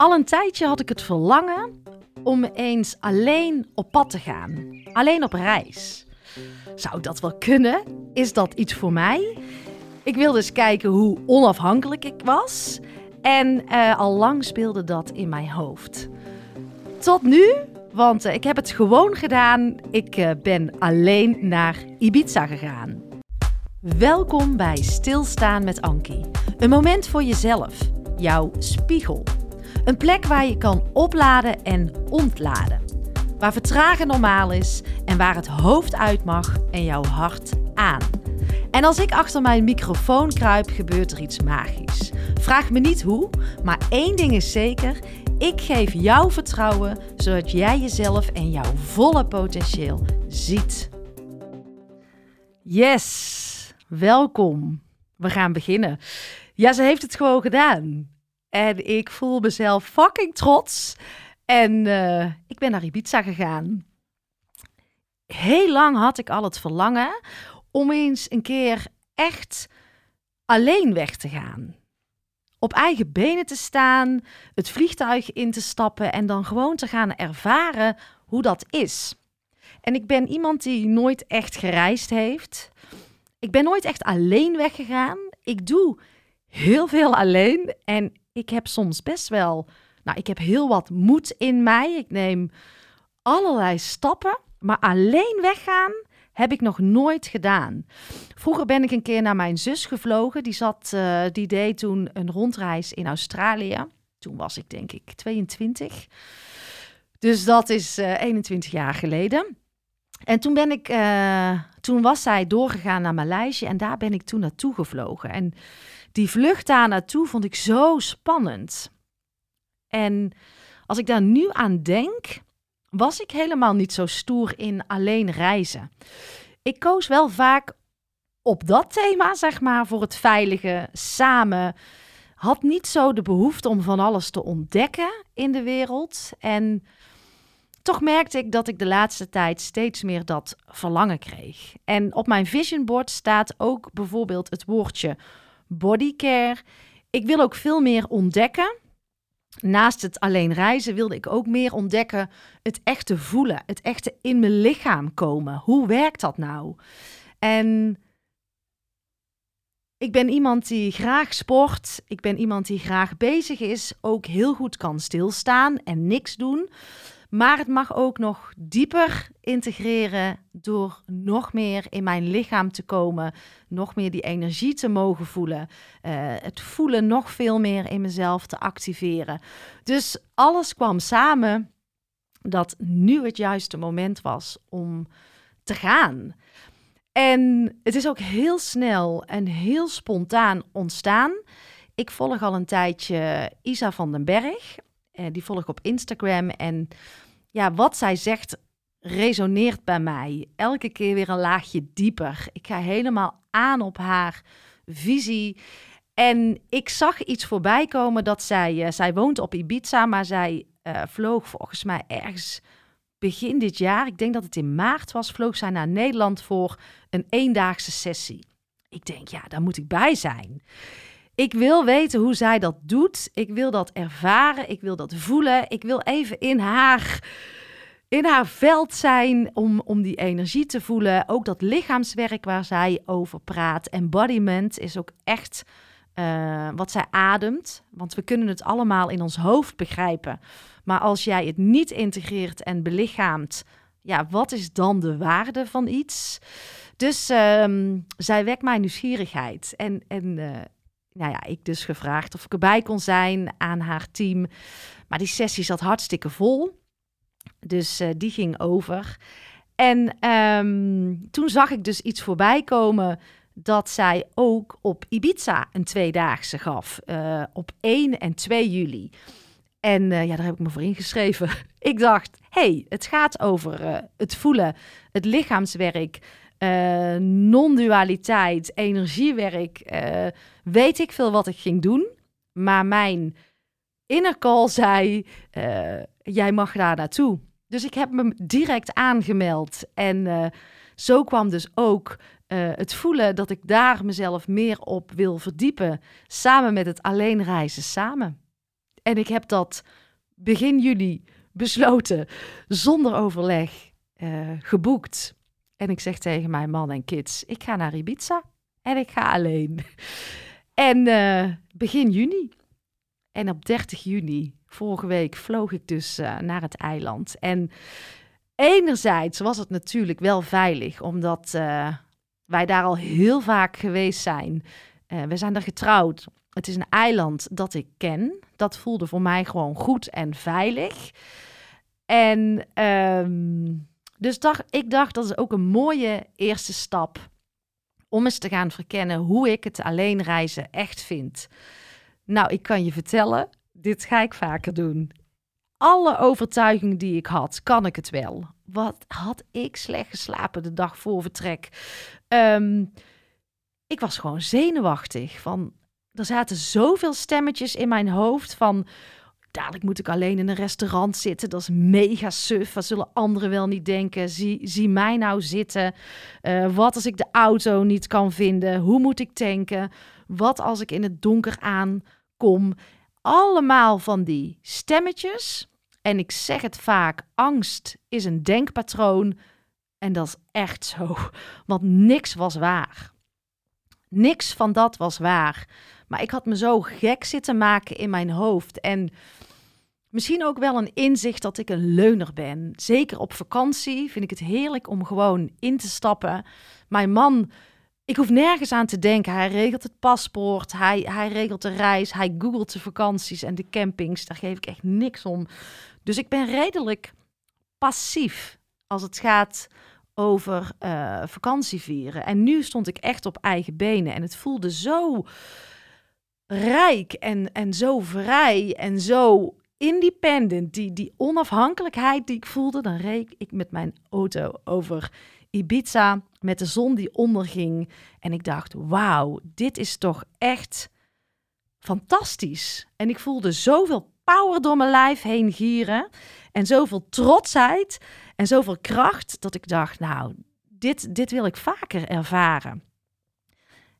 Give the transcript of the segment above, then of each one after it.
Al een tijdje had ik het verlangen om eens alleen op pad te gaan. Alleen op reis. Zou dat wel kunnen? Is dat iets voor mij? Ik wilde eens kijken hoe onafhankelijk ik was. En uh, al lang speelde dat in mijn hoofd. Tot nu, want uh, ik heb het gewoon gedaan. Ik uh, ben alleen naar Ibiza gegaan. Welkom bij Stilstaan met Ankie. Een moment voor jezelf, jouw spiegel. Een plek waar je kan opladen en ontladen. Waar vertragen normaal is en waar het hoofd uit mag en jouw hart aan. En als ik achter mijn microfoon kruip, gebeurt er iets magisch. Vraag me niet hoe, maar één ding is zeker: ik geef jou vertrouwen zodat jij jezelf en jouw volle potentieel ziet. Yes, welkom. We gaan beginnen. Ja, ze heeft het gewoon gedaan. En ik voel mezelf fucking trots. En uh, ik ben naar Ibiza gegaan. Heel lang had ik al het verlangen om eens een keer echt alleen weg te gaan. Op eigen benen te staan, het vliegtuig in te stappen en dan gewoon te gaan ervaren hoe dat is. En ik ben iemand die nooit echt gereisd heeft. Ik ben nooit echt alleen weggegaan. Ik doe heel veel alleen en ik heb soms best wel, nou, ik heb heel wat moed in mij. Ik neem allerlei stappen, maar alleen weggaan heb ik nog nooit gedaan. Vroeger ben ik een keer naar mijn zus gevlogen. Die, zat, uh, die deed toen een rondreis in Australië. Toen was ik denk ik 22. Dus dat is uh, eh, 21 jaar geleden. En toen ben ik, uh, toen was zij doorgegaan naar Maleisië en daar ben ik toen naartoe gevlogen. En die vlucht daar naartoe vond ik zo spannend. En als ik daar nu aan denk, was ik helemaal niet zo stoer in alleen reizen. Ik koos wel vaak op dat thema, zeg maar, voor het veilige samen. Had niet zo de behoefte om van alles te ontdekken in de wereld. En toch merkte ik dat ik de laatste tijd steeds meer dat verlangen kreeg. En op mijn vision board staat ook bijvoorbeeld het woordje bodycare. Ik wil ook veel meer ontdekken. Naast het alleen reizen wilde ik ook meer ontdekken het echte voelen, het echte in mijn lichaam komen. Hoe werkt dat nou? En ik ben iemand die graag sport. Ik ben iemand die graag bezig is, ook heel goed kan stilstaan en niks doen. Maar het mag ook nog dieper integreren door nog meer in mijn lichaam te komen, nog meer die energie te mogen voelen, uh, het voelen nog veel meer in mezelf te activeren. Dus alles kwam samen dat nu het juiste moment was om te gaan. En het is ook heel snel en heel spontaan ontstaan. Ik volg al een tijdje Isa van den Berg. Uh, die volg ik op Instagram. En ja, wat zij zegt resoneert bij mij. Elke keer weer een laagje dieper. Ik ga helemaal aan op haar visie. En ik zag iets voorbij komen dat zij, uh, zij woont op Ibiza, maar zij uh, vloog volgens mij ergens begin dit jaar, ik denk dat het in maart was, vloog zij naar Nederland voor een eendaagse sessie. Ik denk, ja, daar moet ik bij zijn. Ik wil weten hoe zij dat doet. Ik wil dat ervaren. Ik wil dat voelen. Ik wil even in haar, in haar veld zijn om, om die energie te voelen. Ook dat lichaamswerk waar zij over praat. Embodiment is ook echt uh, wat zij ademt. Want we kunnen het allemaal in ons hoofd begrijpen. Maar als jij het niet integreert en belichaamt, ja, wat is dan de waarde van iets? Dus um, zij wekt mijn nieuwsgierigheid. En, en uh, nou ja, ik dus gevraagd of ik erbij kon zijn aan haar team. Maar die sessie zat hartstikke vol. Dus uh, die ging over. En um, toen zag ik dus iets voorbij komen dat zij ook op Ibiza een tweedaagse gaf. Uh, op 1 en 2 juli. En uh, ja, daar heb ik me voor ingeschreven. ik dacht, hey, het gaat over het voelen, het lichaamswerk, uh, non-dualiteit, energiewerk. weet ik veel wat ik ging doen. Maar mijn inner zei, jij mag daar naartoe. Dus ik heb me direct aangemeld. En zo kwam dus ook het voelen dat ik daar mezelf meer op wil verdiepen. Samen met het alleen reizen samen. En ik heb dat begin juli besloten, zonder overleg, geboekt. En ik zeg tegen mijn man en kids, ik ga naar Ibiza en ik ga alleen. En uh, begin juni. En op 30 juni, vorige week, vloog ik dus uh, naar het eiland. En enerzijds was het natuurlijk wel veilig, omdat uh, wij daar al heel vaak geweest zijn. we zijn daar getrouwd. Het is een eiland dat ik ken. Dat voelde voor mij gewoon goed en veilig. En um, dus dacht, ik dacht dat is ook een mooie eerste stap om eens te gaan verkennen hoe ik het alleen reizen echt vind. Nou, ik kan je vertellen, dit ga ik vaker doen. Alle overtuigingen die ik had, kan ik het wel. Wat had ik slecht geslapen de dag voor vertrek? Um, ik was gewoon zenuwachtig. Van, er zaten zoveel stemmetjes in mijn hoofd van dadelijk moet ik alleen in een restaurant zitten. Dat is mega suf. Wat zullen anderen wel niet denken? Zie, zie mij nou zitten. Uh, wat als ik de auto niet kan vinden? Hoe moet ik tanken? Wat als ik in het donker aankom? Allemaal van die stemmetjes. En ik zeg het vaak, angst is een denkpatroon. En dat is echt zo, want niks was waar. Niks van dat was waar. Maar ik had me zo gek zitten maken in mijn hoofd. En misschien ook wel een inzicht dat ik een leuner ben. Zeker op vakantie vind ik het heerlijk om gewoon in te stappen. Mijn man, ik hoef nergens aan te denken. Hij regelt het paspoort, hij, hij regelt de reis, hij googelt de vakanties en de campings. Daar geef ik echt niks om. Dus ik ben redelijk passief als het gaat over uh, vakantie vieren. En nu stond ik echt op eigen benen en het voelde zo rijk en, en zo vrij en zo independent. Die, die onafhankelijkheid die ik voelde, dan reed ik met mijn auto over Ibiza met de zon die onderging. En ik dacht, wauw, dit is toch echt fantastisch. En ik voelde zoveel power door mijn lijf heen gieren. En zoveel trotsheid en zoveel kracht dat ik dacht, nou, dit, dit wil ik vaker ervaren.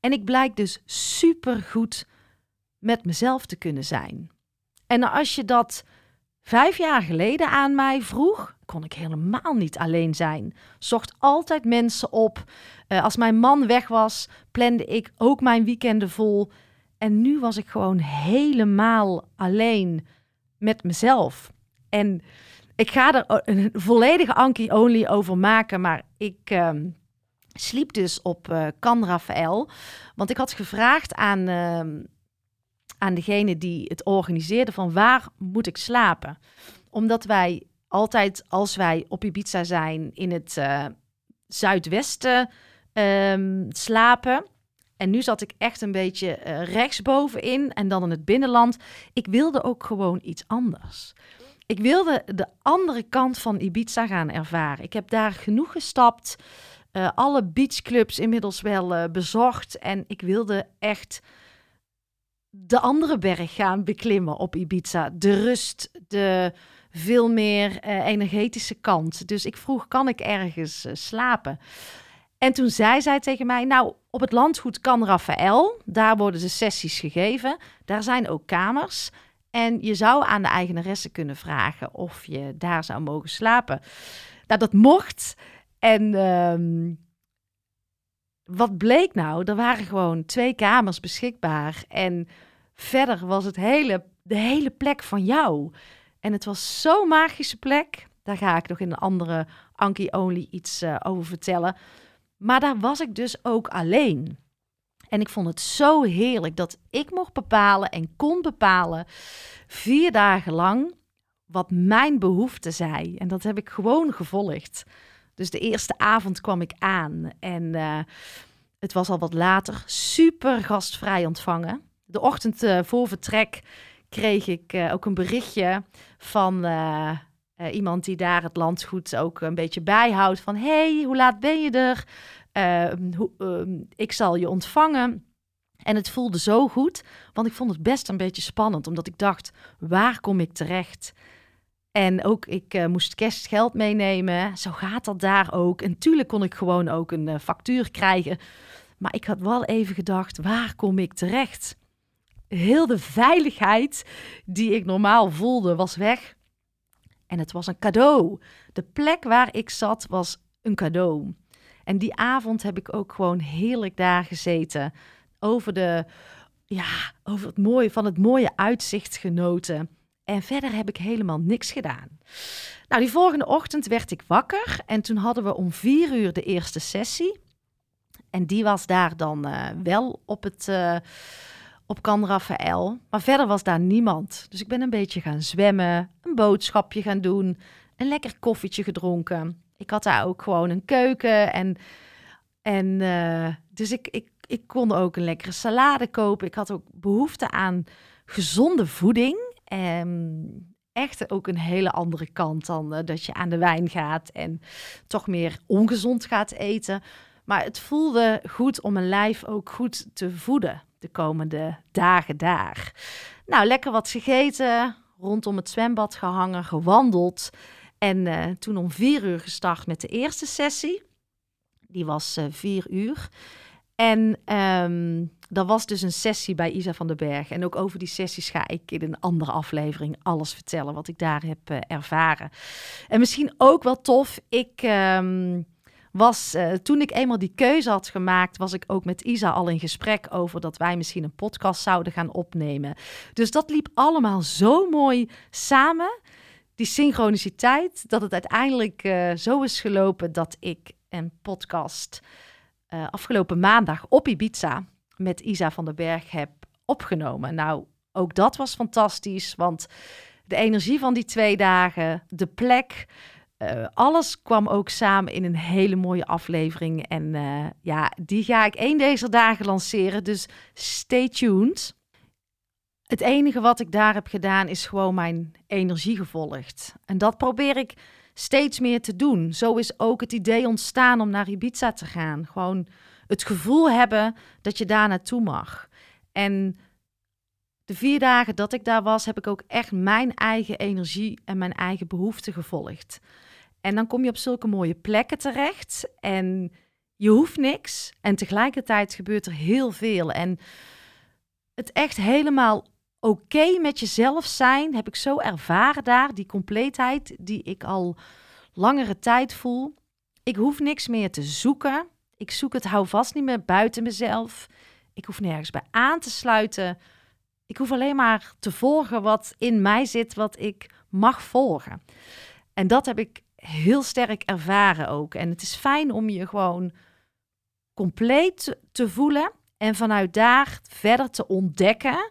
En ik blijk dus super goed met mezelf te kunnen zijn. En als je dat vijf jaar geleden aan mij vroeg, kon ik helemaal niet alleen zijn. Zocht altijd mensen op. Uh, als mijn man weg was, plande ik ook mijn weekenden vol. En nu was ik gewoon helemaal alleen met mezelf. En ik ga er een volledige Anki Only over maken, maar ik uh, sliep dus op uh, Can Rafael. Want ik had gevraagd aan, uh, aan degene die het organiseerde van waar moet ik slapen? Omdat wij altijd als wij op Ibiza zijn in het uh, zuidwesten um, slapen. En nu zat ik echt een beetje uh, rechtsbovenin en dan in het binnenland. Ik wilde ook gewoon iets anders. Ik wilde de andere kant van Ibiza gaan ervaren. Ik heb daar genoeg gestapt, uh, alle beachclubs inmiddels wel bezocht. En ik wilde echt de andere berg gaan beklimmen op Ibiza. De rust, de veel meer uh, energetische kant. Dus ik vroeg, kan ik ergens slapen? En toen zei zij tegen mij, nou, op het landgoed kan Rafael. Daar worden de sessies gegeven. Daar zijn ook kamers. En je zou aan de eigenaresse kunnen vragen of je daar zou mogen slapen. Nou, dat mocht. En um, wat bleek nou? Er waren gewoon twee kamers beschikbaar. En verder was het hele, de hele plek van jou. En het was zo'n magische plek. Daar ga ik nog in een andere Anki Only iets uh, over vertellen. Maar daar was ik dus ook alleen. En ik vond het zo heerlijk dat ik mocht bepalen en kon bepalen vier dagen lang wat mijn behoefte zei. En dat heb ik gewoon gevolgd. Dus de eerste avond kwam ik aan en uh, het was al wat later. Super gastvrij ontvangen. De ochtend uh, voor vertrek kreeg ik uh, ook een berichtje van iemand die daar het landgoed ook een beetje bijhoudt. Van hey, hoe laat ben je er? Ehm, hoe, ehm, ik zal je ontvangen. En het voelde zo goed, want ik vond het best een beetje spannend, omdat ik dacht, waar kom ik terecht? En ook, ik uh, moest kerstgeld meenemen. Zo gaat dat daar ook. En tuurlijk kon ik gewoon ook een uh, factuur krijgen. Maar ik had wel even gedacht, waar kom ik terecht? heel de veiligheid die ik normaal voelde was weg. En het was een cadeau. De plek waar ik zat was een cadeau. En die avond heb ik ook gewoon heerlijk daar gezeten. Over, de, ja, over het mooie, van het mooie uitzicht genoten. En verder heb ik helemaal niks gedaan. Nou, die volgende ochtend werd ik wakker. En toen hadden we om vier uur de eerste sessie. En die was daar dan uh, wel op het... Uh, op Can Rafael. Maar verder was daar niemand. Dus ik ben een beetje gaan zwemmen, een boodschapje gaan doen, een lekker koffietje gedronken. Ik had daar ook gewoon een keuken en, en uh, dus ik, ik, ik kon ook een lekkere salade kopen. Ik had ook behoefte aan gezonde voeding. En echt ook een hele andere kant dan uh, dat je aan de wijn gaat en toch meer ongezond gaat eten. Maar het voelde goed om mijn lijf ook goed te voeden de komende dagen daar. Nou, lekker wat gegeten, rondom het zwembad gehangen, gewandeld. En uh, toen om vier uur gestart met de eerste sessie. Die was uh, vier uur. En dat was dus een sessie bij Isa van den Berg. En ook over die sessies ga ik in een andere aflevering alles vertellen wat ik daar heb uh, ervaren. En misschien ook wel tof. Ik. Um, was uh, toen ik eenmaal die keuze had gemaakt, was ik ook met Isa al in gesprek over dat wij misschien een podcast zouden gaan opnemen. Dus dat liep allemaal zo mooi samen. Die synchroniciteit, dat het uiteindelijk uh, zo is gelopen dat ik een podcast uh, afgelopen maandag op Ibiza met Isa van den Berg heb opgenomen. Nou, ook dat was fantastisch, want de energie van die twee dagen, de plek, uh, alles kwam ook samen in een hele mooie aflevering. En uh, ja, die ga ik één deze dagen lanceren. Dus stay tuned. Het enige wat ik daar heb gedaan is gewoon mijn energie gevolgd. En dat probeer ik steeds meer te doen. Zo is ook het idee ontstaan om naar Ibiza te gaan. Gewoon het gevoel hebben dat je daar naartoe mag. En de vier dagen dat ik daar was, heb ik ook echt mijn eigen energie en mijn eigen behoeften gevolgd. En dan kom je op zulke mooie plekken terecht en je hoeft niks. En tegelijkertijd gebeurt er heel veel. En het echt helemaal oké met jezelf zijn, heb ik zo ervaren daar. Die compleetheid die ik al langere tijd voel. Ik hoef niks meer te zoeken. Ik zoek het houvast niet meer buiten mezelf. Ik hoef nergens bij aan te sluiten. Ik hoef alleen maar te volgen wat in mij zit, wat ik mag volgen. En dat heb ik heel sterk ervaren ook. En het is fijn om je gewoon compleet te voelen en vanuit daar verder te ontdekken,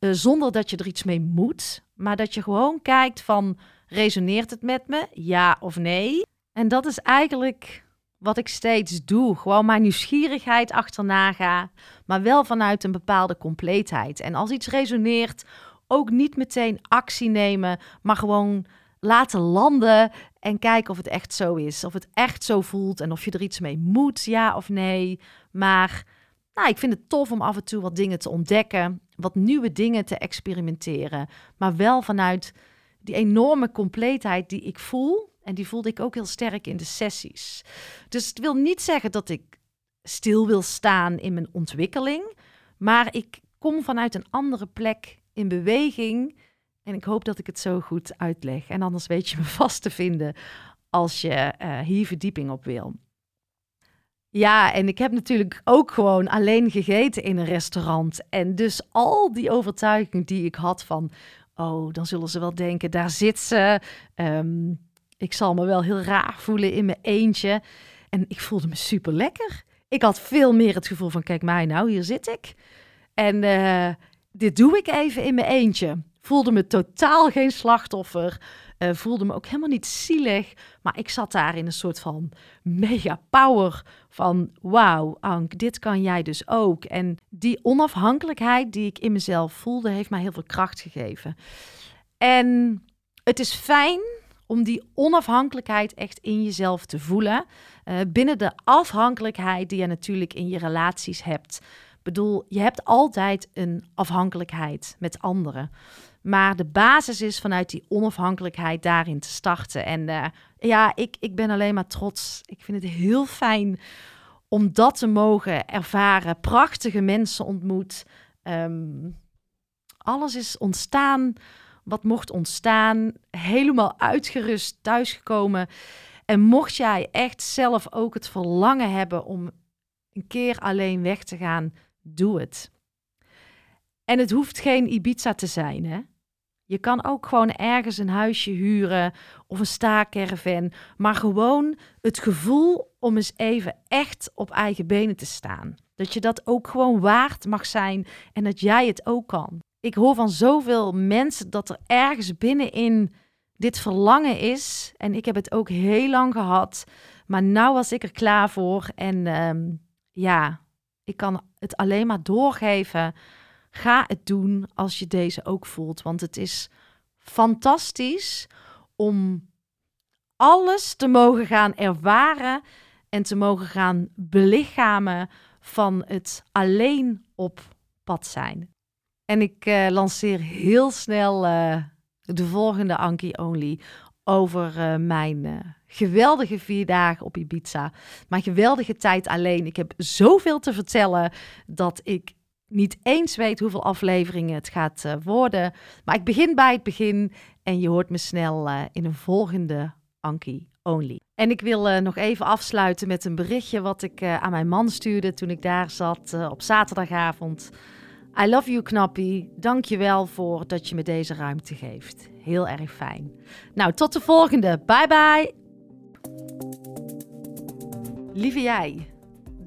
uh, zonder dat je er iets mee moet, maar dat je gewoon kijkt van resoneert het met me, ja of nee. En dat is eigenlijk wat ik steeds doe, gewoon mijn nieuwsgierigheid achterna ga, maar wel vanuit een bepaalde compleetheid. En als iets resoneert, ook niet meteen actie nemen, maar gewoon laten landen en kijken of het echt zo is. Of het echt zo voelt en of je er iets mee moet, ja of nee. Maar nou, ik vind het tof om af en toe wat dingen te ontdekken, wat nieuwe dingen te experimenteren. Maar wel vanuit die enorme compleetheid die ik voel. En die voelde ik ook heel sterk in de sessies. Dus het wil niet zeggen dat ik stil wil staan in mijn ontwikkeling. Maar ik kom vanuit een andere plek in beweging en ik hoop dat ik het zo goed uitleg. En anders weet je me vast te vinden als je uh, hier verdieping op wil. Ja, en ik heb natuurlijk ook gewoon alleen gegeten in een restaurant. En dus al die overtuiging die ik had van, oh, dan zullen ze wel denken, daar zit ze. Um, ik zal me wel heel raar voelen in mijn eentje. En ik voelde me super lekker. Ik had veel meer het gevoel van, kijk mij nou, hier zit ik. En uh, dit doe ik even in mijn eentje. Voelde me totaal geen slachtoffer. Uh, voelde me ook helemaal niet zielig. Maar ik zat daar in een soort van mega power van wauw, Ank, dit kan jij dus ook. En die onafhankelijkheid die ik in mezelf voelde, heeft mij heel veel kracht gegeven. En het is fijn om die onafhankelijkheid echt in jezelf te voelen. Uh, binnen de afhankelijkheid die je natuurlijk in je relaties hebt. Ik bedoel, je hebt altijd een afhankelijkheid met anderen. Maar de basis is vanuit die onafhankelijkheid daarin te starten. En uh, ja, ik, ik ben alleen maar trots. Ik vind het heel fijn om dat te mogen ervaren. Prachtige mensen ontmoet. Um, Alles is ontstaan wat mocht ontstaan. Helemaal uitgerust thuisgekomen. En mocht jij echt zelf ook het verlangen hebben om een keer alleen weg te gaan, doe het. En het hoeft geen Ibiza te zijn, hè? Je kan ook gewoon ergens een huisje huren of een staakerven, maar gewoon het gevoel om eens even echt op eigen benen te staan. Dat je dat ook gewoon waard mag zijn en dat jij het ook kan. Ik hoor van zoveel mensen dat er ergens binnenin dit verlangen is. En ik heb het ook heel lang gehad. Maar nu was ik er klaar voor. En ehm, ja, ik kan het alleen maar doorgeven. Ga het doen als je deze ook voelt. Want het is fantastisch om alles te mogen gaan ervaren en te mogen gaan belichamen van het alleen op pad zijn. En ik uh, lanceer heel snel uh, de volgende Anki Only over uh, mijn geweldige vier dagen op Ibiza. Mijn geweldige tijd alleen. Ik heb zoveel te vertellen dat ik niet eens weet hoeveel afleveringen het gaat worden. Maar ik begin bij het begin en je hoort me snel in een volgende Anki Only. En ik wil nog even afsluiten met een berichtje wat ik aan mijn man stuurde toen ik daar zat op zaterdagavond. I love you, knappie. Dank je wel voor dat je me deze ruimte geeft. Heel erg fijn. Nou, tot de volgende. Bye bye. Lieve jij,